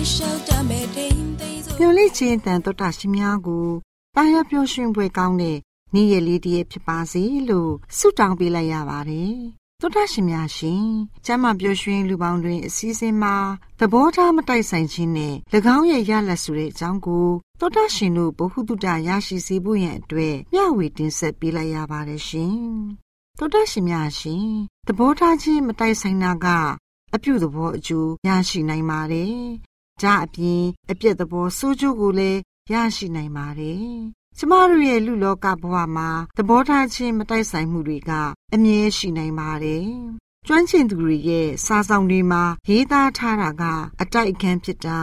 လိုက်လျှောက်တမဲ့တိမ်သိမ်းစို့ပျော်လိခြင်းတန်တော်တာရှင်များကိုတာယာပျော်ရွှင်ပွဲကောင်းတဲ့နေ့ရက်လေးတည်းဖြစ်ပါစေလို့ဆုတောင်းပေးလိုက်ရပါတယ်သောတာရှင်များရှင်ကျမ်းမာပျော်ရွှင်လူပေါင်းတွင်အစည်းအဝေးမှာသဘောထားမတိုက်ဆိုင်ခြင်းနဲ့၎င်းရဲ့ရလတ်ဆိုတဲ့အကြောင်းကိုသောတာရှင်တို့ဘ ഹു တုတရရှိစေဖို့ရန်အတွက်မျှဝေတင်ဆက်ပေးလိုက်ရပါတယ်ရှင်သောတာရှင်များရှင်သဘောထားခြင်းမတိုက်ဆိုင်တာကအပြုသဘောအကျိုးရရှိနိုင်ပါတယ်။ ဒါအပြင်အပြည့်သဘောဆိုးကျိုးကိုလည်းရရှိနိုင်ပါတယ်ကျမတို့ရဲ့လူလောကဘဝမှာသဘောထားခြင်းမတိုက်ဆိုင်မှုတွေကအမြဲရှိနိုင်ပါတယ်။ကျွမ်းကျင်သူတွေရဲ့စာဆောင်တွေမှာရေးသားထားတာကအတိုက်အခံဖြစ်တာ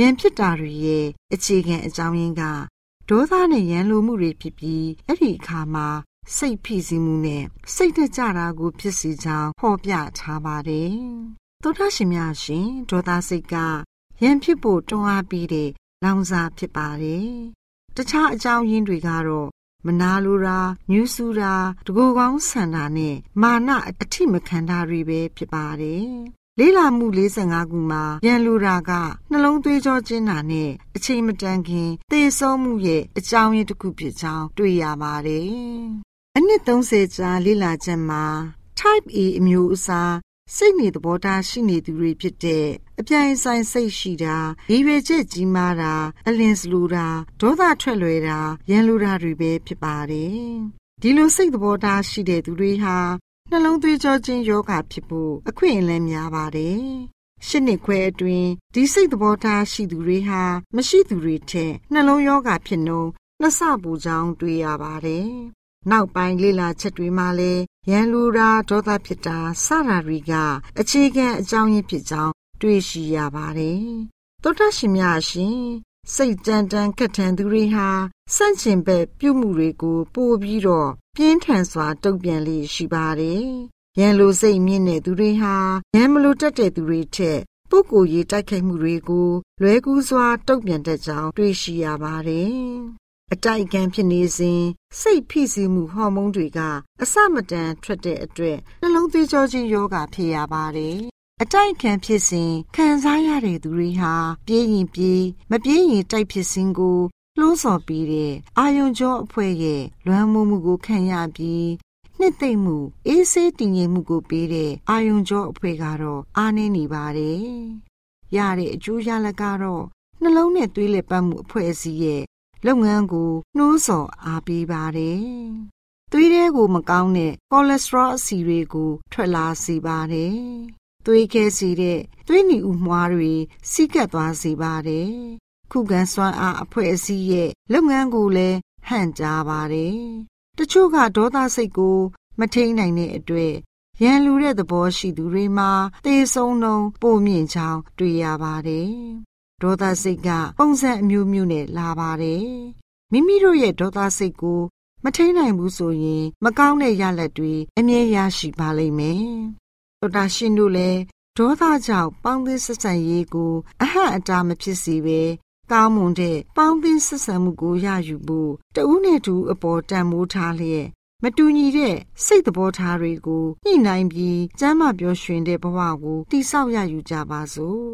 ရန်ဖြစ်တာတွေရဲ့အခြေခံအကြောင်းရင်းကဒေါသနဲ့ရန်လိုမှုတွေဖြစ်ပြီးအဲ့ဒီအခါမှာစိတ်ဖိစီးမှုနဲ့စိတ်တကြတာကိုဖြစ်စေကြောင်းဟောပြထားပါတယ်။သောတာရှင်များရှင်ဒေါသစိတ်က ရန်ဖြစ်ဖို့တွန်းအားပေးတဲ့လောင်စာဖြစ်ပါတယ်တခြားအကြောင်းရင်းတွေကတော့မနာလိုတာညှူးဆူတာတကူကောင်းဆန္ဒနဲ့မာနအထိမခံတာတွေပဲဖြစ်ပါတယ်လေးလာမှု45ခုမှာရန်လိုတာကနှလုံးသွေးကြောကျဉ်းတာနဲ့အချိန်မတန်ခင်သေဆုံးမှုရဲ့အကြောင်းရင်းတစ်ခုဖြစ်ကြောင်းတွေ့ရပါတယ်။အနှစ်30ကြာလေးလာချက်မှာ Type A အမျိုးအစားစိတ်နေသဘောထားရှိနေသူတွေဖြစ်တဲ့ အပြိုင်ဆိုင်စိတ်ရှိတာရည်ရွယ်ချက်ကြီးမားတာအလင်းစလူတာဒေါသထွက်လွယ်တာရန်လိုတာတွေပဲဖြစ်ပါတယ်ဒီလိုစိတ်သဘောထားရှိတဲ့သူတွေဟာနှလုံးသွေးကြောချင်းယောဂဖြစ်ဖို့အခွင့်အလမ်းများပါတယ်ရှစ်နှစ်ခွဲအတွင်းဒီစိတ်သဘောထားရှိသူတွေဟာမရှိသူတွေထက်နှလုံးယောဂဖြစ်နှုံနှစ်ဆပူကြောင်းတွေ့ရပါတယ်နောက်ပိုင်းလေ့လာချက်တွေမှာလည်းရန်လူရာဒေါသဖြစ်တာစတာတွေကအခြေခံအကြောင်းရင်းဖြစ်ကြောင်း တွေ့ရှိရပါတယ်။သောတာရှင်များရှင်စိတ်ကြမ်းတမ်းကက်ထန်သူတွေဟာစန့်ကျင်ဘက်ပြုမှုတွေကို ပို့ပြီးတော့ပြင်းထန်စွာတုံ့ပြန်လေရှိပါတယ်။ရန်လိုစိတ်မြင့်တဲ့သူတွေဟာရန်မလိုတတ်တဲ့သူတွေထက်ပုဂ္ဂိုလ်ရေးတိုက်ခိုက်မှုတွေကိုလွဲကူးစွာတုံ့ပြန်တတ်ကြောင်းတွေ့ရှိရပါတယ်။အတိုက်ခံဖြစ်နေစဉ်စိတ်ဖိစီးမှုဟော်မုန်းတွေကအစမတန်ထွက်တဲ့အတွက်နှလုံးသွေးကြောချင်းယောဂဖြစ်ရပါတယ် အတိုက်ခံဖြစ်စဉ်ခံစားရတဲ့သူတွေဟာပြေးရင်ပြေးမပြေးရင်တိုက်ဖြစ်စဉ်ကိုလှုံ့ဆော်ပြီးတဲ့အာယုံကျော်အဖွဲ့ရဲ့လွမ်းမိုးမှုကိုခံရပြီးနှစ်သိမ့်မှုအေးဆေးတည်ငြိမ်မှုကိုပေးတဲ့အာယုံကျော်အဖွဲ့ကတော့အားနည်းနေပါတယ်။ရတဲ့အကျိုးရလဒ်ကတော့နှလုံးနဲ့သွေးလက်ပတ်မှုအဖွဲ့အစည်းရဲ့လုပ်ငန်းကိုနှိုးဆော်အားပေးပါတယ်။သွေးထဲကိုမကောင်းတဲ့ကိုလက်စထရောအဆီတွေကိုထွက်လာစေပါတယ်။ သွေးခဲစေတဲ့သွေးနီဥမွှားတွေစီးကပ်သွားစေပါတယ်။ခုခံစွမ်းအားအဖွဲ့အစည်းရဲ့လုပ်ငန်းကိုလည်းဟန့်ကြားပါတယ်။တချို့ကဒေါသစိတ်ကို မထိန်နိုင်တဲ့အတွက်ရန်လူတဲ့သဘောရှိသူတွေမှာသေဆုံးနှုန်းပိုမြင့်ချောင်းတွေ့ရပါတယ်ဒေါသစိတ်ကပုံစံအမျိုးမျိုးနဲ့လာပါတယ်။မိမိတို့ရဲ့ဒေါသစိတ်ကို မထိန်နိုင်ဘူးဆိုရင် မကောင်းတဲ့ရလဒ်တွေအမြဲရရှိပါလိမ့်မယ်။ သောတာရှင်တို့လည်းဒေါသကြောင့်ပေါင်းသင်းဆက်ဆံရေးကိုအဟန့်အတားမဖြစ်စေပဲကောင်းမွန်တဲ့ပေါင်းသင်းဆက်ဆံမှုကိုရယူဖို့တဦးနဲ့တူအပေါ်တန်မိုးထားလျက်မတူညီတဲ့စိတ်သဘောထားတွေကိုညှိနှိုင်းပြီးကျမ်းမာပျော်ရွှင်တဲ့ဘဝကိုတည်ဆောက်ရယူကြပါစို့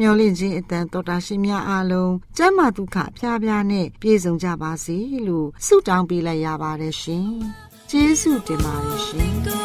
မျော်လင့်ခြင်းအတန်တော်တာရှင်များအားလုံးကျမ်းမာဒုက္ခဖျားဖျားနဲ့ပြည့်စုံကြပါစေလို့ဆုတောင်းပေးလိုက်ရပါတယ်ရှင်။ကျေးဇူးတင်ပါတယ်ရှင်။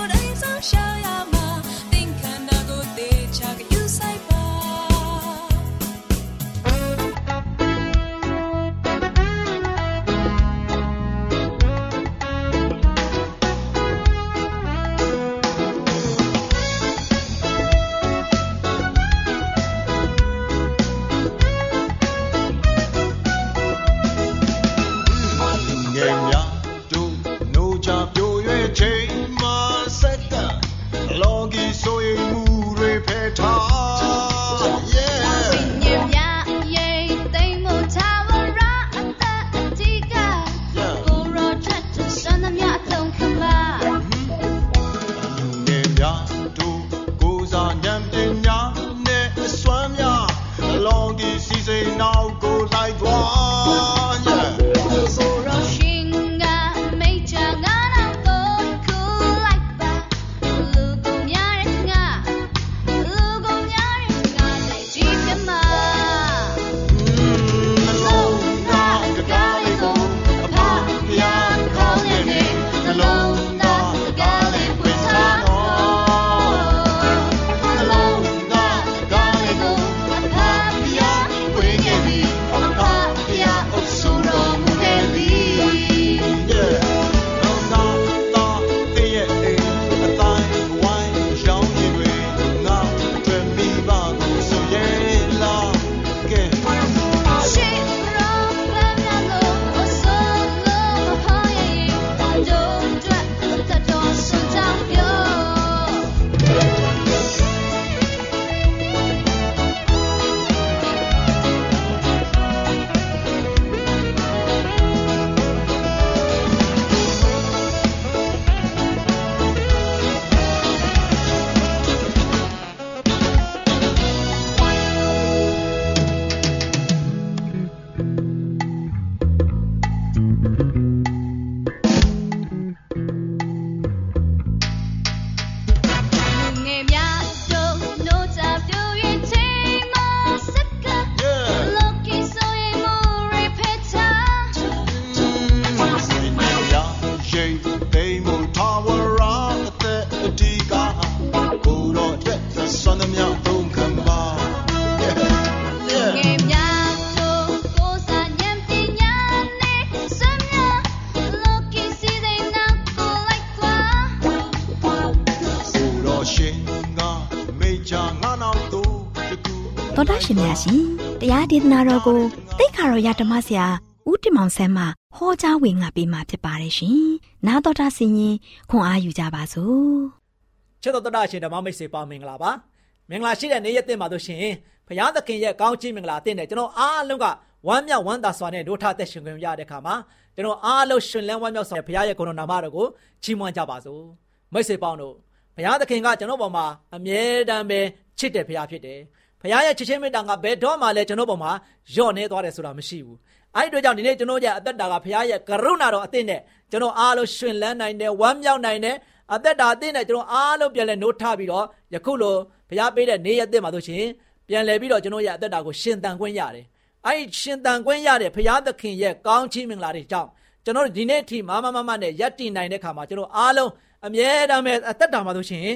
တော်တာရှင်များရှင်တရားဒေသနာတော်ကိုတိတ်ခါတော်ရဓမ္မဆရာဦးတင်မောင်ဆန်းမှဟောကြားဝင်ငါပေးมาဖြစ်ပါတယ်ရှင်။နာတော်တာဆင်ရင်ခွန်အားယူကြပါစို့။ချစ်တော်တော်တာရှင်ဓမ္မမိတ်ဆွေပေါင်းမင်္ဂလာပါ။မင်္ဂလာရှိတဲ့နေ့ရက်တင်ပါလို့ရှင်ဘုရားသခင်ရဲ့ကောင်းချီးမင်္ဂလာတင်တဲ့ကျွန်တော်အားလုံးကဝမ်းမြောက်ဝမ်းသာစွာနဲ့ဒုထသက်ရှင်ခွင့်ရတဲ့ခါမှာကျွန်တော်အားလုံးရှင်လန်းဝမ်းမြောက်စွာဘုရားရဲ့ဂုဏ်တော်နာမတော်ကိုချီးမွမ်းကြပါစို့။မိတ်ဆွေပေါင်းတို့ဘုရားသခင်ကကျွန်တော်ပေါ်မှာအမြဲတမ်းပဲချစ်တဲ့ဘုရားဖြစ်တယ်။ ဘုရားရဲ့ချစ်ချင်းမေတ္တာကဘယ်တော့မှလည်းကျွန်တော်ပေါ်မှာညော့နေသွားတယ်ဆိုတာမရှိဘူးအဲ့ဒီအတွက်ကြောင့်ဒီနေ့ကျွန်တော်ရဲ့အသက်တာကဘုရားရဲ့ကရုဏာတော်အသင့်နဲ့ကျွန်တော်အားလုံးရှင်လန်းနိုင်တယ်ဝမ်းမြောက်နိုင်တယ်အသက်တာအသင့်နဲ့ကျွန်တော်အားလုံးပြန်လဲနှိုးထပြီးတော့ယခုလိုဘုရားပေးတဲ့နေ့ရက်သစ်မှာဆိုရှင်ပြန်လဲပြီးတော့ကျွန်တော်ရဲ့အသက်တာကိုရှင်သန်ခွင့်ရတယ်အဲ့ဒီရှင်သန်ခွင့်ရတဲ့ဘုရားသခင်ရဲ့ကောင်းချီးမင်္ဂလာတွေကြောင့်ကျွန်တော်တို့ဒီနေ့အထိမမမမနဲ့ယက်တည်နိုင်တဲ့ခါမှာကျွန်တော်အားလုံးအမြဲတမ်းပဲအသက်တာမှာဆိုရှင်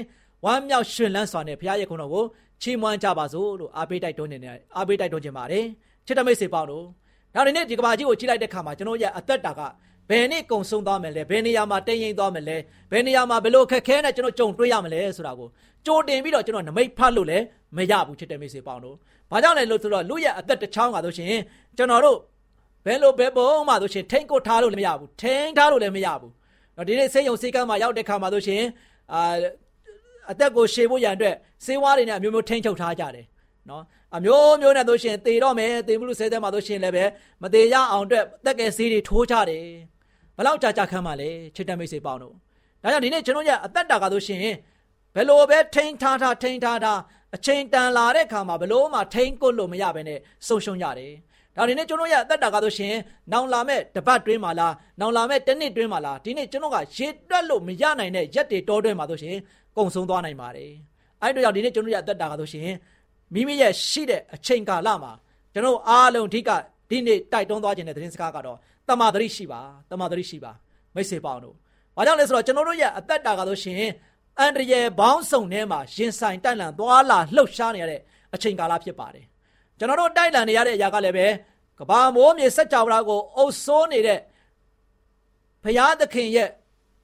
ဝမ်းမြောက်ရှင်လန်းစွာနဲ့ဘုရားရဲ့ခုတော်ကို ချီးမွမ်းကြပါစို့လို့အားပေးတိုက်တွန်းနေတယ်အားပေးတိုက်တွန်းခြင်းပါတယ်ချစ်တမိတ်စေပေါင်းတို့ဒါဒီနေ့ဒီကဘာကြီးကိုကြည့်လိုက်တဲ့ခါမှာကျွန်တော်ရဲ့အသက်တာကဘယ်နေ့ကုံဆုံးသွားမယ်လဲဘယ်နေရာမှာတင်းရင်သွားမယ်လဲဘယ်နေရာမှာဘယ်လိုခက်ခဲနဲ့ကျွန်တော်ကြုံတွေ့ရမလဲဆိုတာကိုကြိုတင်ပြီးတော့ကျွန်တော်နမိတ်ဖတ်လို့လည်းမရဘူးချစ်တဲ့မိတ်ဆွေပေါင်းတို့ဘာကြောင့်လဲလို့ဆိုတော့လူရဲ့အသက်တစ်ချောင်းကဆိုရှင်ကျွန်တော်တို့ဘယ်လိုဘယ်ပုံမှဆိုရှင်ထိန်ကိုထားလို့လည်းမရဘူးထိန်ထားလို့လည်းမရဘူးတော့ဒီနေ့စေယုံစေကမ်းမှာရောက်တဲ့ခါမှာဆိုရှင်အာ အသက်ကိုရှေဖို့ရန်အတွက်စေဝါးတွေနဲ့အမျိုးမျိုးထိန်ချုပ်ထားကြတယ်နော်အမျိုးမျိုးနဲ့ဆိုရှင်တေတော့မယ်တေမှုလို့ဆဲတဲ့မှာဆိုရှင်လည်းပဲမတေရအောင်အတွက်တက်ကဲစီးတွေထိုးကြတယ်ဘလောက်ကြာကြာခမ်းပါလဲချစ်တဲ့မိတ်ဆွေပေါင်းတို့ဒါကြောင့်ဒီနေ့ကျွန်တော်ရဲ့အသက်တာကဆိုရှင်ဘယ်လိုပဲထိန်းထားထားထိန်းထားထားအချိန်တန်လာတဲ့ခါမှာဘလို့မှထိန်းကွလို့မရဘဲနဲ့ဆုံရှုံရတယ်ဒါဒီနေ့ကျွန်တော်ရဲ့အသက်တာကဆိုရှင်နောင်လာမဲ့တပတ်တွင်းမှာလားနောင်လာမဲ့တစ်နှစ်တွင်းမှာလားဒီနေ့ကျွန်တော်ကရေတွက်လို့မရနိုင်တဲ့ရက်တွေတောတွင်းမှာဆိုရှင် ကုံဆုံးသွားနိုင်ပါတယ်အဲ့တို့ကြောင့်ဒီနေ့ကျွန်တော်ရဲ့အသက်တာကဆိုရှင်မိမိရဲ့ရှိတဲ့အချိန်ကာလမှာကျွန်တော်အားလုံးအဓိကဒီနေ့တိုက်တွန်းသွားခြင်းတဲ့သတင်းစကားကတော့တမာတရိရှိပါတမာတရိရှိပါမိတ်ဆွေပေါင်းတို့။ဘာကြောင့်လဲဆိုတော့ကျွန်တော်တို့ရဲ့အသက်တာကဆိုရှင်အန်ဒရယ်ဘောင်းဆောင်ထဲမှာရင်ဆိုင်တိုက်လန်သွားလာလှုပ်ရှားနေရတဲ့အချိန်ကာလဖြစ်ပါတယ်။ကျွန်တော်တို့တိုက်လန်နေရတဲ့အရာကလည်းပဲကဘာမိုးမြေစัจ java ကိုအုပ်စိုးနေတဲ့ဘုရားသခင်ရဲ့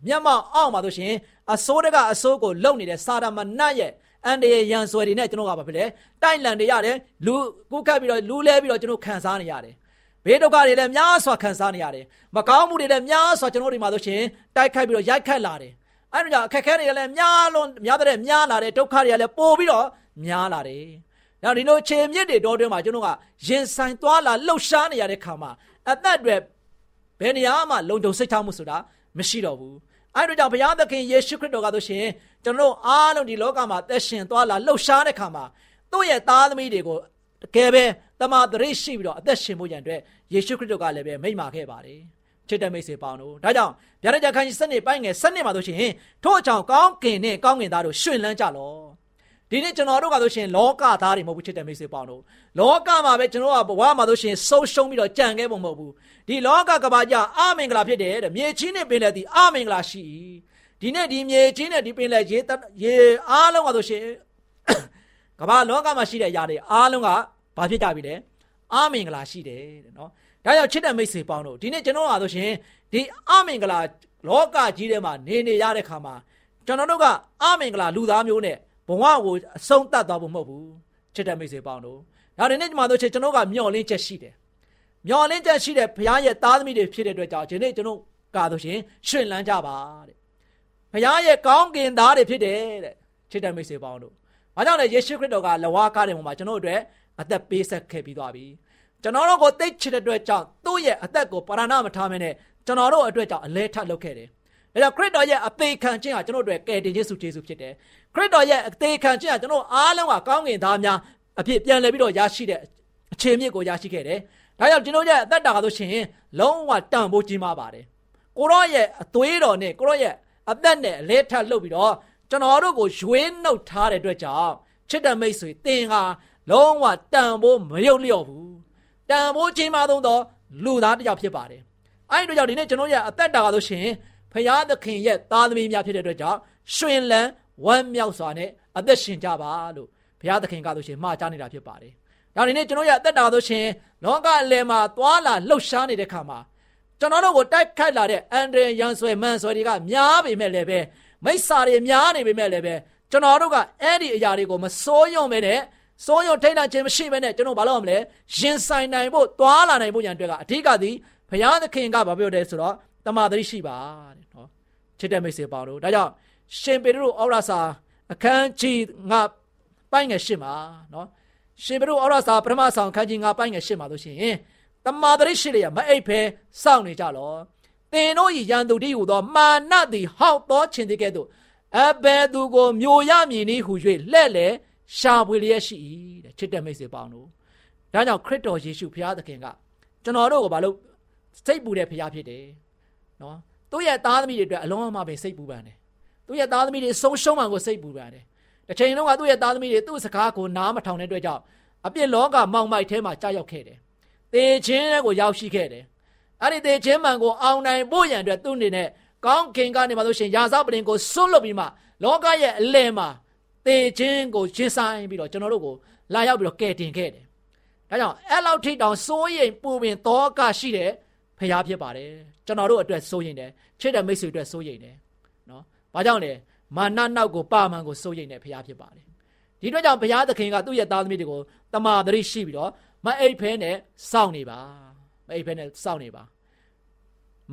မျက်မှောက်အောက်မှာဆိုရှင်အစိုးတကအစိုးကိုလုံနေတဲ့စာရမဏတ်ရဲ့အန်တရရန်ဆွဲတွေနဲ့ကျွန်တော်ကဘာဖြစ်လဲတိုက်လန်နေရတယ်လူကုခတ်ပြီးတော့လူလဲပြီးတော့ကျွန်တော်ခံစားနေရတယ်ဘေးဒုက္ခတွေလည်းများစွာခံစားနေရတယ်မကောင်းမှုတွေလည်းများစွာကျွန်တော်တို့ဒီမှာဆိုရှင်တိုက်ခိုက်ပြီးတော့ရိုက်ခတ်လာတယ်အဲ့ဒါကြောင့်အခက်ခဲတွေလည်းများလွန်များတဲ့များလာတယ်ဒုက္ခတွေကလည်းပိုပြီးတော့များလာတယ်။နောက်ဒီလိုခြေမြစ်တွေတောတွင်းမှာကျွန်တော်ကရင်ဆိုင်သွားလာလှုပ်ရှားနေရတဲ့ခါမှာအသက်တွေဘယ်နေရာမှလုံခြုံစိတ်ထားမှုဆိုတာမရှိတော့ဘူး။ အဲ့ဒါကြောင့်ဘုရားသခင်ယေရှုခရစ်တော်ကဆိုရှင်ကျွန်တော်အားလုံးဒီလောကမှာသက်ရှင်သွားလာလှုပ်ရှားတဲ့ခါမှာသူ့ရဲ့သားသမီးတွေကိုတကယ်ပဲတမန်တရိရှိပြီးတော့အသက်ရှင်ဖို့ရန်အတွက်ယေရှုခရစ်တော်ကလည်းပဲမိန့်မာခဲ့ပါတယ်ချစ်တဲ့မိတ်ဆွေပေါင်းတို့ဒါကြောင့်ဗျာဒိတ်ခန်းကြီးစနစ်ပိုင်းငယ်စနစ်မှာဆိုရှင်ထို့အကြောင်းကောင်းကင်နဲ့ကောင်းကင်သားတို့ရှင်လန်းကြလော ဒီနေ့ကျွန်တော်တို့ကဆိုရှင်လောကသားတွေမဟုတ်ဘူးချစ်တဲ့မိတ်ဆွေပေါင်းတို့လောကမှာပဲကျွန်တော်ကဘဝမှာဆိုရှင်ဆုံးရှုံးပြီးတော့ကြံခဲ့ပုံမဟုတ်ဘူးဒီလောကကဘာကြအမင်္ဂလာဖြစ်တယ်တဲ့မြေချင်းနဲ့ပင်လည်းဒီအမင်္ဂလာရှိဒီနေ့ဒီမြေချင်းနဲ့ဒီပင်လည်းရေရေအားလုံးကဆိုရှင်ကဘာလောကမှာရှိတဲ့အရာတွေအားလုံးကဘာဖြစ်ကြပြီလဲအာမင်္ဂလာရှိတယ်တဲ့နော်ဒါကြောင့်ချစ်တဲ့မိတ်ဆွေပေါင်းတို့ဒီနေ့ကျွန်တော်ကဆိုရှင်ဒီအာမင်္ဂလာလောကကြီးထဲမှာနေနေရတဲ့ခါမှာကျွန်တော်တို့ကအာမင်္ဂလာလူသားမျိုးနဲ့ ဘဝကိုအဆုံးသတ်သွားဖို့မဟုတ်ဘူးချစ်တဲ့မိတ်ဆွေပေါင်းတို့ဒါဒီနေ့ဒီမှာဆိုရှင်ကျွန်တော်ကမျှော်လင့်ချက်ရှိတယ်မျှော်လင့်ချက်ရှိတဲ့ဘုရားရဲ့သားသမီးတွေဖြစ်တဲ့အတွက်ကြောင့်ဒီနေ့ကျွန်တော်ကဆိုရှင်ရှင်လန်းကြပါတဲ့ဘုရားရဲ့ကောင်းကင်သားတွေဖြစ်တယ်တဲ့ချစ်တဲ့မိတ်ဆွေပေါင်းတို့။ဘာကြောင့်လဲယေရှုခရစ်တော်ကလဝါကားတဲ့ပုံမှာကျွန်တော်တို့အတွက်အသက်ပေးဆက်ခဲ့ပြီးသွားပြီကျွန်တော်တို့ကိုသိချစ်တဲ့အတွက်ကြောင့်သူ့ရဲ့အသက်ကိုပရဏမထားမနဲ့ကျွန်တော်တို့အတွက်ကြောင့်အလဲထပ်လုပ်ခဲ့တယ် ဒါကြောင့်ခရစ်တော်ရဲ့အသေးခံခြင်းဟာကျွန်တော်တို့အတွက်ကယ်တင်ခြင်းစုကျေးဇူးဖြစ်တယ်ခရစ်တော်ရဲ့အသေးခံခြင်းဟာကျွန်တော်အားလုံးကကောင်းကင်သားများအဖြစ်ပြန်လည်ပြီးတော့ရရှိတဲ့အခြေမြစ်ကိုရရှိခဲ့တယ်ဒါကြောင့်ကျွန်တော်ရဲ့အသက်တာကဆိုရှင်လုံးဝတန်ဖိုးကြီးမားပါတယ်ကိုရောရဲ့အသွေးတော်နဲ့ကိုရောရဲ့အသက်နဲ့အလဲထပ်လုပ်ပြီးတော့ကျွန်တော်တို့ကိုရွေးနှုတ်ထားတဲ့အတွက်ကြောင့်ချစ်တဲ့မိတ်ဆွေသင်ဟာလုံးဝတန်ဖိုးမရုပ်လျော့ဘူးတန်ဖိုးချင်းမသုံးသောလူသားတစ်ယောက်ဖြစ်ပါတယ်အဲ့ဒီတော့ဒီနေ့ကျွန်တော်ရဲ့အသက်တာကဆိုရှင် ဖရာသခင်ရဲ့သားသမီးများဖြစ်တဲ့အတွက်ကြောင့်ရှင်လန်းဝမ်းမြောက်စွာနဲ့အသက်ရှင်ကြပါလို့ဘုရားသခင်ကဆိုရှင်မှာကြားနေတာဖြစ်ပါတယ်။ဒါဒီနေ့ကျွန်တော်ရဲ့အသက်တာဆိုရှင်လောကအလယ်မှာသွာလာလှုပ်ရှားနေတဲ့ခါမှာကျွန်တော်တို့ကိုတိုက်ခိုက်လာတဲ့အန်ဒရရန်ဆွဲမန်ဆွဲတွေကများပေမဲ့လည်းပဲမိစ္ဆာတွေများနေပေမဲ့လည်းပဲကျွန်တော်တို့ကအဲ့ဒီအရာတွေကိုမစိုးရုံပဲနဲ့စိုးရုံထိတ်လန့်ခြင်းမရှိဘဲနဲ့ကျွန်တော်ဘာလုပ်ရမလဲရင်ဆိုင်နိုင်ဖို့တွာလာနိုင်ဖို့ရန်အတွက်ကအဓိကသည်ဘုရားသခင်ကဘာပြောတယ်ဆိုတော့ တမာတိရှိပါတဲ့နော်ချစ်တဲ့မိတ်ဆွေပေါင်းတို့ဒါကြောင့်ရှင်ပေတရုဩရစာအခန်းကြီးငါပိုင်းငယ်ရှင်းပါနော်ရှင်ပေတရုဩရစာပထမဆောင်အခန်းကြီးငါပိုင်းငယ်ရှင်းပါလို့ရှိရင်တမာတိရှိလျက်မအိပ်ဖဲစောင့်နေကြလောသင်တို့ဤရန်သူတည်းဟူသောမာနသည်ဟောက်သောခြင်းတည်းကဲ့သို့အဘယ်သူကိုမျိုးရမည်နည်းဟု၍လှဲ့လေရှာဖွေလျက်ရှိ၏တဲ့ချစ်တဲ့မိတ်ဆွေပေါင်းတို့ဒါကြောင့်ခရစ်တော်ယေရှုဘုရားသခင်ကကျွန်တော်တို့ကိုဘာလို့စိတ်ပူတဲ့ဘုရားဖြစ်တယ် နော်သူ့ရဲ့သားသမီးတွေအတွက်အလုံးအမပဲစိတ်ပူပန်တယ်သူ့ရဲ့သားသမီးတွေဆုံးရှုံးမှကိုစိတ်ပူပန်တယ်တစ်ချိန်လုံးကသူ့ရဲ့သားသမီးတွေသူ့စကားကိုနားမထောင်တဲ့အတွက်ကြောင့်အပြစ်လောကမောင်မိုက်ထဲမှာကြာရောက်ခဲ့တယ်တေခြင်းကိုရောက်ရှိခဲ့တယ်အဲ့ဒီတေခြင်းမှန်ကိုအောင်နိုင်ဖို့ရန်အတွက်သူ့အနေနဲ့ကောင်းကင်ကနေမှလို့ရှင်ယာဇပလင်ကိုဆွတ်လွတ်ပြီးမှလောကရဲ့အလယ်မှာတေခြင်းကိုရှင်းဆိုင်ပြီးတော့ကျွန်တော်တို့ကိုလာရောက်ပြီးတော့ကယ်တင်ခဲ့တယ်ဒါကြောင့်အဲ့လောက်ထိတောင်စိုးရိမ်ပူပင်တောကရှိတဲ့ ဖရားဖြစ်ပါတယ်ကျွန်တော်တို့အတွက်စိုးရိမ်တယ်ချစ်တဲ့မိတ်ဆွေအတွက်စိုးရိမ်တယ်နော်ဘာကြောင့်လဲမာနနောက်ကိုပါမန်ကိုစိုးရိမ်တဲ့ဖရားဖြစ်ပါတယ်ဒီအတွက်ကြောင့်ဘုရားသခင်ကသူ့ရဲ့သားသမီးတွေကိုတမာတရိရှိပြီးတော့မအိပ်ဖဲနဲ့စောင့်နေပါမအိပ်ဖဲနဲ့စောင့်နေပါ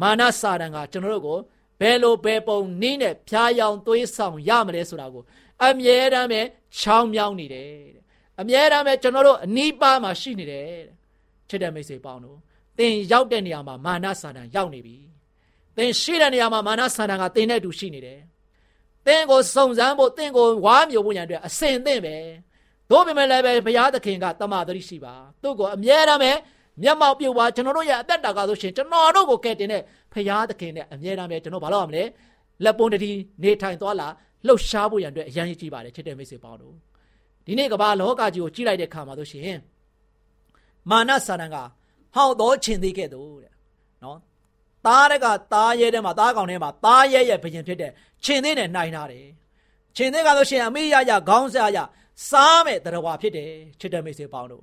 မာနစာတန်ကကျွန်တော်တို့ကိုဘယ်လိုဘယ်ပုံနည်းနဲ့ဖျားယောင်သွေးဆောင်ရမလဲဆိုတာကိုအမြဲတမ်းပဲချောင်းမြောင်းနေတယ်တဲ့အမြဲတမ်းပဲကျွန်တော်တို့အနီးပါးမှာရှိနေတယ်တဲ့ချစ်တဲ့မိတ်ဆွေပေါင်းတို့ သင်ရောက်တဲ့နေရာမှာမာနစာတန်ရောက်နေပြီသင်ရှိတဲ့နေရာမှာမာနစာတန်ကသင်နဲ့အတူရှိနေတယ်သင်ကိုစုံစမ်းဖို့သင်ကိုဝါမျိုးဖို့ရန်အတွက်အစင်သင့်ပဲတို့ပေမဲ့လည်းပဲဘုရားသခင်ကတမန်တော်ရှိပါသူ့ကိုအမြဲတမ်းပဲမျက်မှောက်ပြုတ်ပါကျွန်တော်တို့ရဲ့အသက်တာကဆိုရှင်ကျွန်တော်တို့ကိုကယ်တင်တဲ့ဘုရားသခင်နဲ့အမြဲတမ်းပဲကျွန်တော်ဘာလို့ရမလဲလက်ပွန်တတိနေထိုင်သွားလာလှုပ်ရှားဖို့ရန်အတွက်အရန်ကြီးပါတယ်ချစ်တဲ့မိတ်ဆွေပေါင်းတို့ဒီနေ့ကမ္ဘာလောကကြီးကိုကြည့်လိုက်တဲ့အခါမှာဆိုရှင်မာနစာတန်က ဟောက်တော်ချင်သေးခဲ့သူတဲ့နော်သားတကသားရဲထဲမှာသားကောင်ထဲမှာသားရဲရဲ့ဘယင်ဖြစ်တဲ့ခြင်သေးနဲ့နှိုင်းထားတယ်ခြင်သေးကဆိုရှင်အမေရရခေါင်းစားရစားမဲ့တရားဝါဖြစ်တယ်ချစ်တဲ့မိတ်ဆွေပေါင်းတို့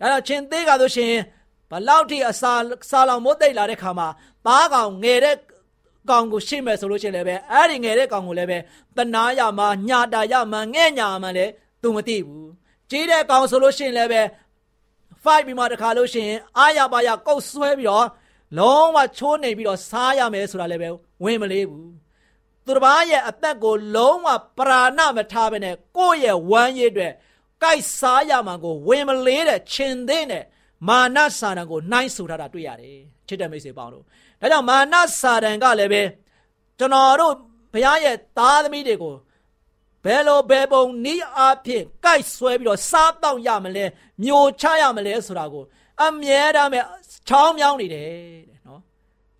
ဒါတော့ခြင်သေးကဆိုရှင်ဘလောက်ထိအစာစာလောင်မိုးတိတ်လာတဲ့ခါမှာသားကောင်ငယ်တဲ့ကောင်ကိုရှင်းမယ်ဆိုလို့ရှိရင်လည်းပဲအဲ့ဒီငယ်တဲ့ကောင်ကိုလည်းပဲတနာရမှာညာတာရမှာငဲ့ညာမှာလည်းသူမသိဘူးကြီးတဲ့ကောင်ဆိုလို့ရှိရင်လည်းပဲ fight ပြီးမှတခါလို့ရှိရင်အာရပါရကုတ်ဆွဲပြီးတော့လုံးဝချိုးနေပြီးတော့စားရမယ်ဆိုတာလည်းပဲဝင်မလေးဘူးသူတစ်ပါးရဲ့အသက်ကိုလုံးဝပရာဏမထားဘဲနဲ့ကိုယ့်ရဲ့ဝမ်းရည်အတွက်ကြိုက်စားရမှာကိုဝင်မလေးတဲ့ခြင်သေးတဲ့မာနစာတန်ကိုနှိုင်းဆူထားတာတွေ့ရတယ်ချစ်တဲ့မိတ်ဆွေပေါင်းတို့ဒါကြောင့်မာနစာတန်ကလည်းပဲကျွန်တော်တို့ဘုရားရဲ့သားသမီးတွေကို ဘယ်လိုဘယ်ပုံနီးအားဖြင့်ကြိုက်ဆွဲပြီးတော့စားတော့ရမလဲမျိုးချရမလဲဆိုတာကို အမြဲတမ်းပဲချောင်းမြောင်းနေတယ်တဲ့နော်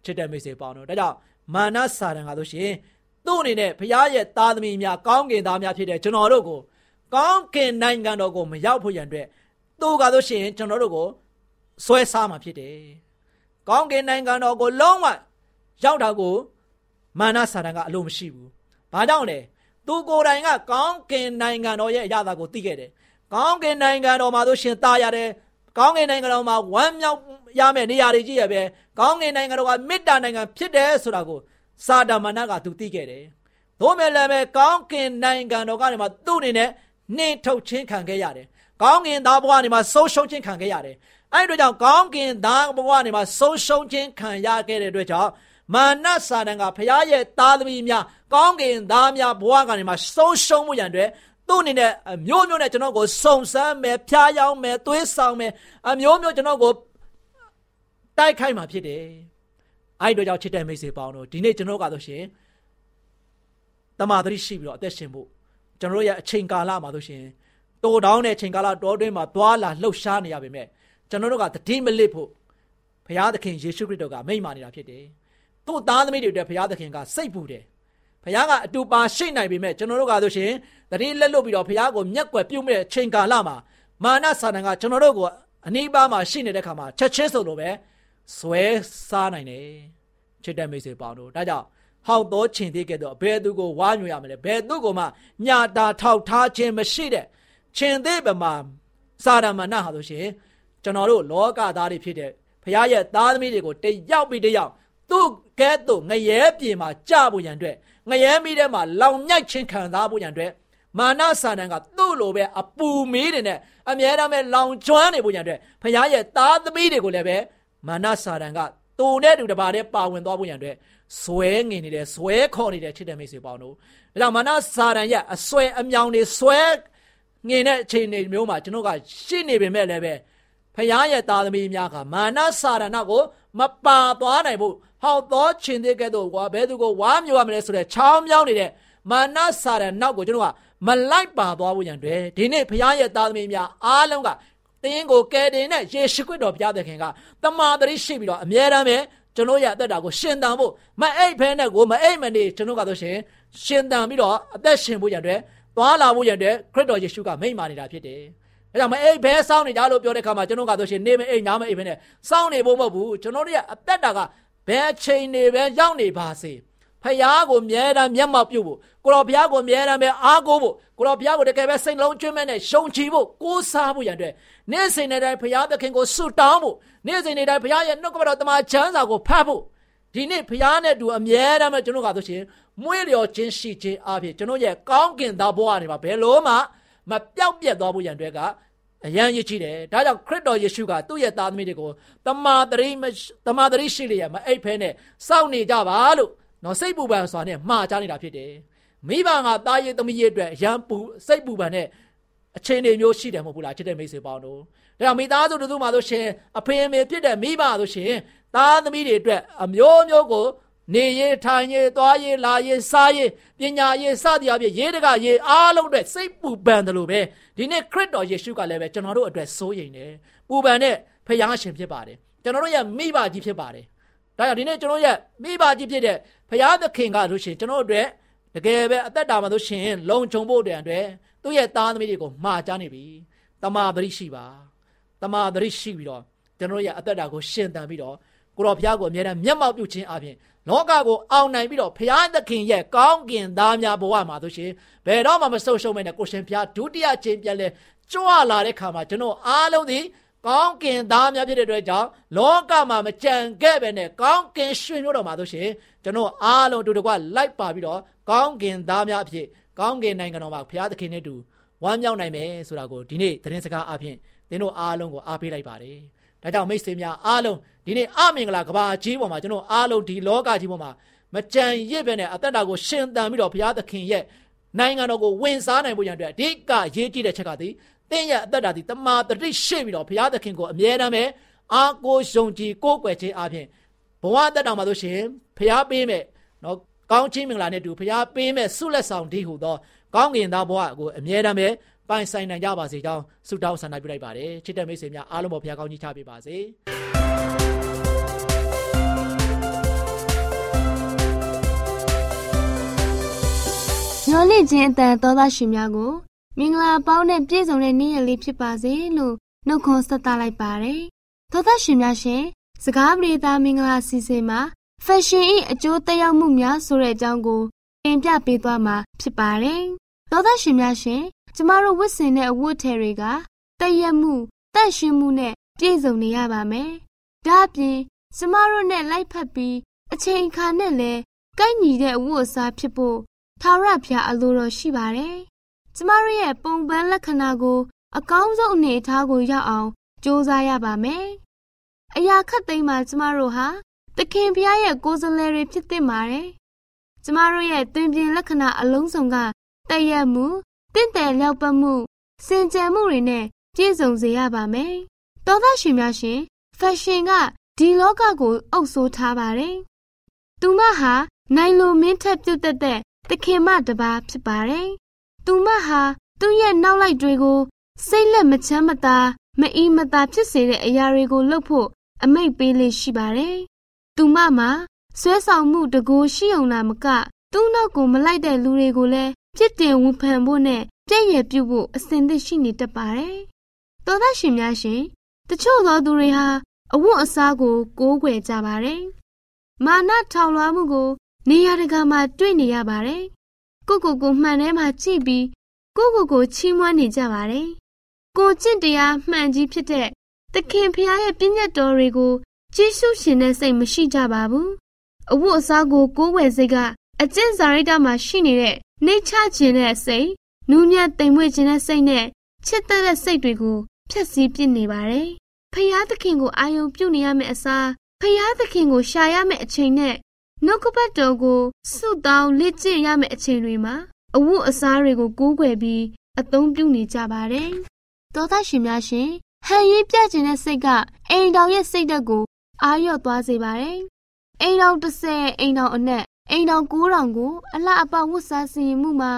ချစ်တဲ့မိတ်ဆွေပေါင်းတို့ဒါကြောင့်မာနစာတန်ကဆိုရှင်သူ့အနေနဲ့ဘုရားရဲ့သားသမီးများကောင်းကင်သားများဖြစ်တဲ့ကျွန်တော်တို့ကိုကောင်းကင်နိုင်ငံတော်ကိုမရောက်ဖို့ရန်အတွက်သူကဆိုရှင်ကျွန်တော်တို့ကိုဆွဲစားမှာဖြစ်တယ်။ကောင်းကင်နိုင်ငံတော်ကိုလုံးဝရောက်တာကိုမာနစာတန်ကအလိုမရှိဘူး။ဘာကြောင့်လဲ။ သူကိုယ်တိုင်ကကောင်းကင်နိုင်ငံတော်ရဲ့အရာသာကိုသိခဲ့တယ်။ကောင်းကင်နိုင်ငံတော်မှာဆိုရှင်သားရတယ်။ကောင်းကင်နိုင်ငံတော်မှာဝမ်းမြောက်ရမယ့်နေရာတွေကြီးရပဲ။ကောင်းကင်နိုင်ငံတော်ကမေတ္တာနိုင်ငံဖြစ်တယ်ဆိုတာကိုစာဒမဏကသူသိခဲ့တယ်။သို့မဲ့လည်းပဲကောင်းကင်နိုင်ငံတော်ကနေမှသူ့အနေနဲ့နှင်ထုတ်ချင်းခံခဲ့ရတယ်။ကောင်းကင်သားဘဝနေမှာဆုံးရှုံးချင်းခံခဲ့ရတယ်။အဲဒီတော့ကြောင့်ကောင်းကင်သားဘဝနေမှာဆုံးရှုံးချင်းခံရခဲ့တဲ့အတွက်ကြောင့် မာနစာတန်ကဖရားရဲ့သားသမီးများကောင်းကင်သားများဘဝကနေမှဆုံးရှုံးမှုရန်အတွက်သူ့အနေနဲ့မျိုးမျိုးနဲ့ကျွန်တော်ကိုစုံစမ်းမယ်ဖျားယောင်းမယ်သွေးဆောင်မယ်အမျိုးမျိုးကျွန်တော်ကိုတိုက်ခိုက်မှာဖြစ်တယ်အဲ့တို့ကြောင့်ချစ်တဲ့မိတ်ဆွေပေါင်းတို့ဒီနေ့ကျွန်တော်ကဆိုရှင်တမာတရိရှိပြီးတော့အသက်ရှင်ဖို့ကျွန်တော်ရဲ့အချိန်ကာလမှာဆိုရှင်တိုးတောင်းတဲ့အချိန်ကာလတောတွင်းမှာသွာလာလှုပ်ရှားနေရပါမယ်ကျွန်တော်တို့ကတတိမလစ်ဖို့ဘုရားသခင်ယေရှုခရစ်တော်ကမိန့်မာနေတာဖြစ်တယ် သူ့သားသမီးတွေအတွက်ဘုရားသခင်ကစိတ်ပူတယ်ဘုရားကအတူပါရှိနိုင်ပေမဲ့ကျွန်တော်တို့ကဆိုရှင်တတိလက်လွတ်ပြီးတော့ဘုရားကိုမျက်ကွယ်ပြုတ်မဲ့အချိန်ကာလမှာမာနစာတန်ကကျွန်တော်တို့ကိုအနိပါမှာရှိနေတဲ့ခါမှာချက်ချင်းဆိုလိုပဲဇွဲစားနိုင်တယ်ချစ်တဲ့မိတ်ဆွေပေါင်းတို့ဒါကြောင့်ဟောက်သောခြင်သေးကဲ့သို့ဘယ်သူကိုဝါညွှရမလဲဘယ်သူကိုမှညာတာထောက်ထားခြင်းမရှိတဲ့ခြင်သေးပမာစာရမဏဟာဆိုရှင်ကျွန်တော်တို့လောကသားတွေဖြစ်တဲ့ဘုရားရဲ့သားသမီးတွေကိုတယောက်ပြီးတယောက်သူ့ ကဲ့သို့ငရဲပြင်မှာကြဖို့ရန်အတွက်ငရဲမိထဲမှာလောင်မြိုက်ခြင်းခံစားဖို့ရန်အတွက်မာနစာတန်ကသူ့လိုပဲအပူမီးတွေနဲ့အမြဲတမ်းပဲလောင်ကျွမ်းနေဖို့ရန်အတွက်ဘုရားရဲ့သားသမီးတွေကိုလည်းပဲမာနစာတန်ကသူနဲ့တူတပါတဲ့ပါဝင်သွားဖို့ရန်အတွက်ဇွဲငင်နေတယ်ဇွဲခေါ်နေတဲ့ချစ်တဲ့မိတ်ဆွေပေါင်းတို့ဒါကြောင့်မာနစာတန်ရဲ့အဆွဲအမြောင်တွေဇွဲငင်တဲ့အခြေအနေမျိုးမှာကျွန်တော်ကရှိနေပေမဲ့လည်းပဲဖခင်ရဲ့သားသမီးများကမာနစာရဏကိုမပါသွားနိုင်ဘူး ဟောက်သောရှင်သေးကဲ့သို့ကွာဘဲသူကိုဝါမျိုးရမလဲဆိုတဲ့ချောင်းမြောင်းနေတဲ့မာနစာရဏနောက်ကိုကျွန်တော်ကမလိုက်ပါသွားဘူးရန်တွေဒီနေ့ဖခင်ရဲ့သားသမီးများအားလုံးကတင်းကိုကယ်တင်တဲ့ယေရှုခရစ်တော်ဘုရားသခင်ကတမာတရိရှိပြီးတော့အမြဲတမ်းပဲကျွန်တော်ရဲ့အသက်တာကိုရှင်သန်ဖို့မအိပ်ဖဲနဲ့ကိုမအိပ်မနေကျွန်တော်ကတော့ရှင်ရှင်သန်ပြီးတော့အသက်ရှင်ဖို့ရတဲ့သွားလာဖို့ရတဲ့ခရစ်တော်ယေရှုကမိန့်မာနေတာဖြစ်တယ်ဒါကြောင့်မအိပ်ဘဲစောင်းနေကြလို့ပြောတဲ့ခါမှာကျွန်တော်ကဆိုရှင်နေမအိပ်ညမအိပ်ဘဲနဲ့စောင်းနေဖို့မဟုတ်ဘူးကျွန်တော်တို့ရဲ့အသက်တာက ဘယ်ချိန်နေပဲရောက်နေပါစေဖယားကိုမြဲတမ်းမျက်မှောက်ပြုဖို့ကိုတော်ဘုရားကိုမြဲတမ်းပဲအားကိုးဖို့ကိုတော်ဘုရားကိုတကယ်ပဲစိတ်လုံးကျွမ်းမဲ့နဲ့ရှုံချီဖို့ကိုးစားဖို့ရန်အတွက်နေ့စဉ်နေ့တိုင်းဘုရားသခင်ကိုဆုတောင်းဖို့နေ့စဉ်နေ့တိုင်းဘုရားရဲ့နှုတ်ကပတ်တော်တမန်ချမ်းစာကိုဖတ်ဖို့ဒီနေ့ဘုရားနဲ့တူအမြဲတမ်းပဲကျွန်တော်ကဆိုရှင်မွေးလျော်ခြင်းရှိခြင်းအဖြစ်ကျွန်တော်ရဲ့ကောင်းကင်သားဘဝနေမှာဘယ်လို့မှမပြောက်ပြက်သွားဖို့ရန်အတွက်က အရန်ရည်ကြည့်တယ်ဒါကြောင့်ခရစ်တော်ယေရှုကသူ့ရဲ့သားသမီးတွေကိုတမာတရိတမာတရိရှိလျက်မအိပ်ဖဲနဲ့စောင့်နေကြပါလို့နော်စိတ်ပူပန်စွာနဲ့မှားချနေတာဖြစ်တယ်မိဘကသားရည်သမီးရည်အတွက်ရန်ပူစိတ်ပူပန်တဲ့အခြေအနေမျိုးရှိတယ်မဟုတ်ဘူးလားချစ်တဲ့မိတ်ဆွေပေါင်းတို့ဒါကြောင့်မိသားစုတို့မှာဆိုရှင်အဖေအမေဖြစ်တဲ့မိဘဆိုရှင်သားသမီးတွေအတွက်အမျိုးမျိုးကို နေရထိုင်ရသွားရလာရစားရပညာရစသည်အဖြစ်ရေးတကရေးအားလုံးအတွက်စိတ်ပူပန်တယ်လို့ပဲဒီနေ့ခရစ်တော်ယေရှုကလည်းပဲကျွန်တော်တို့အတွက်စိုးရိမ်တယ်ပူပန်တဲ့ဖခင်ရှင်ဖြစ်ပါတယ်ကျွန်တော်တို့ရဲ့မိဘကြီးဖြစ်ပါတယ်ဒါကြောင့်ဒီနေ့ကျွန်တော်ရဲ့မိဘကြီးဖြစ်တဲ့ဖခင်သခင်ကလို့ရှင်ကျွန်တော်တို့အတွက်တကယ်ပဲအသက်တာမှာလို့ရှင်လုံခြုံဖို့အတွက်သူ့ရဲ့သားသမီးတွေကိုမှားချနေပြီတမာပရိရှိပါတမာပရိရှိပြီးတော့ကျွန်တော်ရဲ့အသက်တာကိုရှင်သန်ပြီးတော့ကိုတော်ဘုရားကိုအမြဲတမ်းမျက်မှောက်ပြုခြင်းအပြင် လောကကိုအောင်နိုင်ပြီးတော့ဘုရားသခင်ရဲ့ကောင်းကင်သားများဘဝမှာဆိုရှင်ဘယ်တော့မှမဆုတ်ရှုံးမဲနဲ့ကိုရှင်ဘုရားဒုတိယချင်းပြန်လဲကြွလာတဲ့ခါမှာကျွန်တော်အားလုံးဒီကောင်းကင်သားများဖြစ်တဲ့အတွက်ကြောင့်လောကမှာမကြံခဲ့ပဲနဲ့ကောင်းကင်ရွှေမျိုးတော်မှာဆိုရှင်ကျွန်တော်အားလုံးတူတကွလိုက်ပါပြီးတော့ကောင်းကင်သားများအဖြစ်ကောင်းကင်နိုင်ငံတော်မှာဘုရားသခင်နဲ့တူဝမ်းမြောက်နိုင်မယ်ဆိုတာကိုဒီနေ့သတင်းစကားအဖြစ်သင်တို့အားလုံးကိုအားပေးလိုက်ပါတယ် ဒါကြောင့်မိတ်ဆွေများအားလုံးဒီနေ့အမင်္ဂလာကဘာကြီးပေါ်မှာကျွန်တော်အားလုံးဒီလောကကြီးပေါ်မှာမကြံရစ်ပဲနဲ့အသက်တာကိုရှင်သန်ပြီးတော့ဘုရားသခင်ရဲ့နိုင်ငံတော်ကိုဝင်စားနိုင်ဖို့ရန်အတွက်အဓိကရေးကြည့်တဲ့ချက်ကဒီသင်ရဲ့အသက်တာဒီတမာတတိရှိပြီးတော့ဘုရားသခင်ကိုအမြဲတမ်းပဲအားကိုးယုံကြည်ကိုးကွယ်ခြင်းအပြင်ဘဝအသက်တာမှာဆိုရှင်ဘုရားပေးမဲ့နော်ကောင်းခြင်းမင်္ဂလာနဲ့တူဘုရားပေးမဲ့ဆုလက်ဆောင်ဒီဟုသောကောင်းကင်သားဘဝကိုအမြဲတမ်းပဲ ပိုင်ဆိုင်နိုင်ကြပါစေကြောင်းဆုတောင်းဆန္ဒပြုလိုက်ပါတယ်ချစ်တဲ့မိတ်ဆွေများအားလုံးပေါ်ဘုရားကောင်းကြီးချပေးပါစေညော်လင့်ခြင်းအတန်သောသားရှင်များကိုမင်္ဂလာပေါင်းနဲ့ပြည့်စုံတဲ့နေ့ရက်လေးဖြစ်ပါစေလို့နှုတ်ခွန်းဆက်သလိုက်ပါတယ်သောသားရှင်များရှင်စကားပြေသားမင်္ဂလာစီစဉ်မှာ fashion ၏အကျိုးသက်ရောက်မှုများဆိုတဲ့အကြောင်းကိုတင်ပြပေးသွားမှာဖြစ်ပါတယ်သောသားရှင်များရှင် ကျမတို့ဝတ်ဆင်တဲ့အဝတ်ထည်တွေကတည့်ရက်မှုတန့်ရှင်းမှုနဲ့ပြည့်စုံနေရပါမယ်။ဒါ့အပြင်ကျမတို့နဲ့လိုက်ဖက်ပြီးအချိန်အခါနဲ့လည်းကိုက်ညီတဲ့အဝတ်အစားဖြစ်ဖို့ထာဝရဘုရားအလိုတော်ရှိပါတယ်။ကျမတို့ရဲ့ပုံပန်းလက္ခဏာကို အကောင်းဆုံးအနေအထားကိုရောက်အောင်ကြိုးစားရပါမယ်။အရာခတ်သိမ်းမှာကျမတို့ဟာသခင်ဘုရားရဲ့ကိုယ်စားလှယ်တွေဖြစ်သင့်ပါတယ်။ကျမတို့ရဲ့တွင်ပြင်လက္ခဏာအလုံးစုံကတည့်ရက်မှု တင့်တယ်လျောက်ပတ်မှုစင်ကြယ်မှုတွေနဲ့ပြည့်စုံစေရပါမယ်။သောသားရှင်များရှင်ဖက်ရှင်ကဒီလောကကိုအုပ်ဆိုးထားပါတယ်။သူမဟာနိုင်လိုမင်းထက်ပြုတ်သက်တဲ့သခင်မတပါဖြစ်ပါတယ်။သူမဟာသူ့ရဲ့နောက်လိုက်တွေကိုစိတ်လက်မချမ်းမသာမအီမသာဖြစ်စေတဲ့အရာတွေကိုလုပ်ဖို့အမိတ်ပေးလေးရှိပါတယ်။သူမမှာဆွဲဆောင်မှုတကူရှိအောင်လားမက သူ့နောက်ကိုမလိုက်တဲ့လူတွေကိုလည်းပြစ်တင်ဝန်ခံဖို့နဲ့ပြည့်ရပြုဖို့အစဉ်သင့်ရှိနေတတ်ပါတယ်။သောသားရှင်များရှင်တချို့သောသူတွေဟာအဝတ်အစားကိုကိုးကွယ်ကြပါတယ်။မာနထောင်လွှားမှုကို နေရာတကာမှာတွေ့နေရပါတယ်။ကိုကိုကိုမှန်ထဲမှာကြည့်ပြီးကိုကိုကိုချီးမွမ်းနေကြပါတယ်။ကိုကျင့်တရားမှန်ကြီးဖြစ်တဲ့သခင်ဖရာရဲ့ပြည့်ညတ်တော်တွေကိုကျေးဇူးရှင်တဲ့စိတ်မရှိကြပါဘူး။အဝတ်အစားကိုကိုးကွယ်စိတ်က အကျင့်စာရိတ္တမှာရှိနေတဲ့နှိတ်ချခြင်းတဲ့စိတ်နူးညံ့တိမ်မွေ့ခြင်းတဲ့စိတ်နဲ့ချစ်တဲ့တဲ့စိတ်တွေကိုဖျက်ဆီးပစ်နေပါတယ်။ဖယားသခင်ကိုအာယုံပြုတ်နေရမယ့်အစားဖယားသခင်ကိုရှာရမယ့်အချိန်နဲ့နှုတ်ကပတ်တော်ကိုဆုတောင်းလက်ကျင့်ရမယ့်အချိန်တွေမှာအဝတ်အစားတွေကိုကိုးကွယ်ပြီးအသုံးပြုနေကြပါတယ်။သောသားရှင်များရှင်ဟန်ရေးပြခြင်းတဲ့စိတ်ကအိမ်တော်ရဲ့စိတ်ဓာတ်ကိုအာရော့သွားစေပါတယ်။အိမ်တော်30အိမ်တော်အနက် အိမ်တော်9000ကိုအလှအပဝတ်စားစီရင်မှုမှာ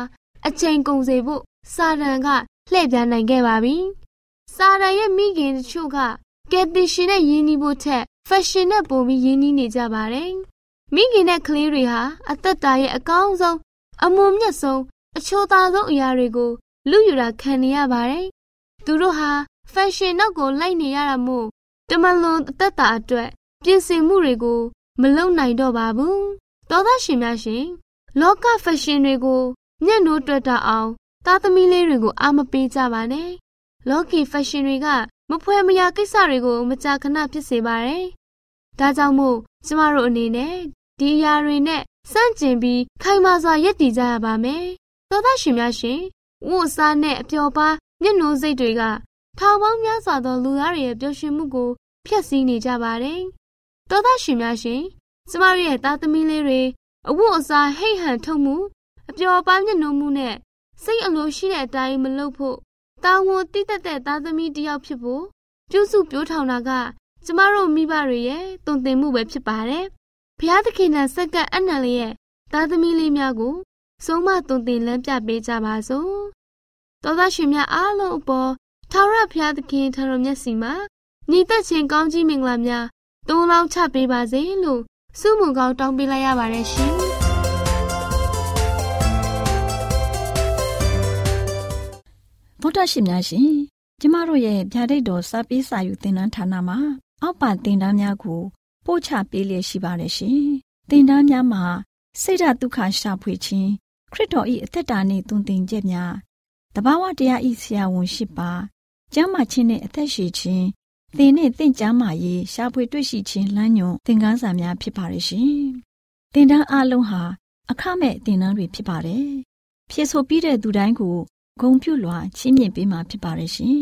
အချိန်ကုန်စေဖို့စာရန်ကလှည့်ပြန်နိုင်ခဲ့ပါပြီ။စာရန်ရဲ့မိခင်တချို့ကကယ်တင်ရှင်နဲ့ယဉ်နီးဖို့ထက်ဖက်ရှင်နဲ့ပိုပြီးယဉ်နီးနေကြပါတယ်။မိခင်နဲ့ကလေးတွေဟာအသက်တာရဲ့အကောင်းဆုံးအမွန်မြတ်ဆုံးအချိုးသားဆုံးအရာတွေကိုလူယူတာခံနေရပါတယ်။သူတို့ဟာဖက်ရှင်နောက်ကိုလိုက်နေရတာမို့တမန်လွန်အသက်တာအတွက်ပြင်ဆင်မှုတွေကိုမလုပ်နိုင်တော့ပါဘူး တောသားရှင်များရှင်လောကဖက်ရှင်တွေကိုမျက်နှိုးတွေ့တာအောင်သားသမီးလေးတွေကိုအာမပေးကြပါနဲ့လောကီဖက်ရှင်တွေကမဖွဲမရကိစ္စတွေကိုမကြာခဏဖြစ်စေပါတယ်ဒါကြောင့်မို့ကျမတို့အနေနဲ့ဒီအရာတွေနဲ့စန့်ကျင်ပြီးခိုင်မာစွာယက်တည်ကြရပါမယ်သောသားရှင်များရှင်ဝတ်စားနဲ့အပျော်ပါမျက်နှာစိတ်တွေကထောင်ပေါင်းများစွာသောလူသားတွေရဲ့ပျော်ရွှင်မှုကိုဖျက်ဆီးနေကြပါတယ်။သောသားရှင်များရှင် ကျမတို့ရဲ့သားသမီးလေးတွေအဝတ်အစားဟိတ်ဟန်ထုတ်မှုအပျော်ပါမျက်နှာမှုနဲ့စိတ်အလိုရှိတဲ့အတိုင်းမလုပ်ဖို့တာဝန်တည်တတ်တဲ့သားသမီးတစ်ယောက်ဖြစ်ဖို့ပြုစုပြောထောင်တာကကျမတို့မိဘတွေရဲ့တုံ့တင်မှုပဲဖြစ်ပါတယ်။ဘုရားသခင်နဲ့စက္ကန့်အနံလေးရဲ့သားသမီးလေးများကိုဆုံးမတုံတင်လမ်းပြပေးကြပါစို့တောသားရှင်များအားလုံးအပေါ်ထာဝရဘုရားသခင်ထံတော်မျက်စီမှာညီသက်ချင်းကောင်းကြီးမင်္ဂလာများတိုးလောင်းချပေးပါစေလို့ ဆုမွန်ကောင်းတောင်းပေးလိုက်ရပါတယ်ရှင်ဗုဒ္ဓရှင်များရှင်ကျမတို့ရဲ့ဗျာဒိတ်တော်စာပေးစာယူသင်တန်းဌာနမှာ အောက်ပါသင်တန်းများကို ပို့ချပေးလျက်ရှိပါတယ်ရှင်သင်တန်းများမှာစိတ်ဓာတ်ဒုက္ခရှာဖွေခြင်းခရစ်တော်၏အသက်တာနှင့်တုန်သင်ချက်များတဘာဝတရားဤဆရာဝန်ရှိပါကျမ်းမာခြင်းနဲ့အသက်ရှိခြင်း သင်နဲ့သင်ကျမ်းမာရေးရှားဖွေတွေ့ရှိခြင်းလမ်းညွန်သင်ခန်းစာများဖြစ်ပါရဲ့ရှင်သင်တန်းအလုံးဟာအခမဲ့သင်တန်းတွေဖြစ်ပါတယ်ဖြစ်ဆိုပြီးတဲ့သူတိုင်းကိုဂုံပြုလွှာချင်းမြင့်ပေးမှာဖြစ်ပါရဲ့ရှင်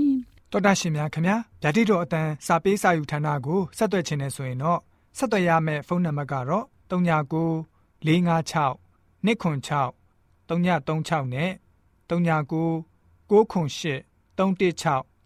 တော်တာရှင်များခင်ဗျာဓာတိတော်အတန်းစာပေးစာယူဌာနကိုဆက်သွယ်ခြင်းနဲ့ဆိုရင်တော့ဆက်သွယ်ရမယ့်ဖုန်းနံပါတ်ကတော့39 656 296 336နဲ့39 698 316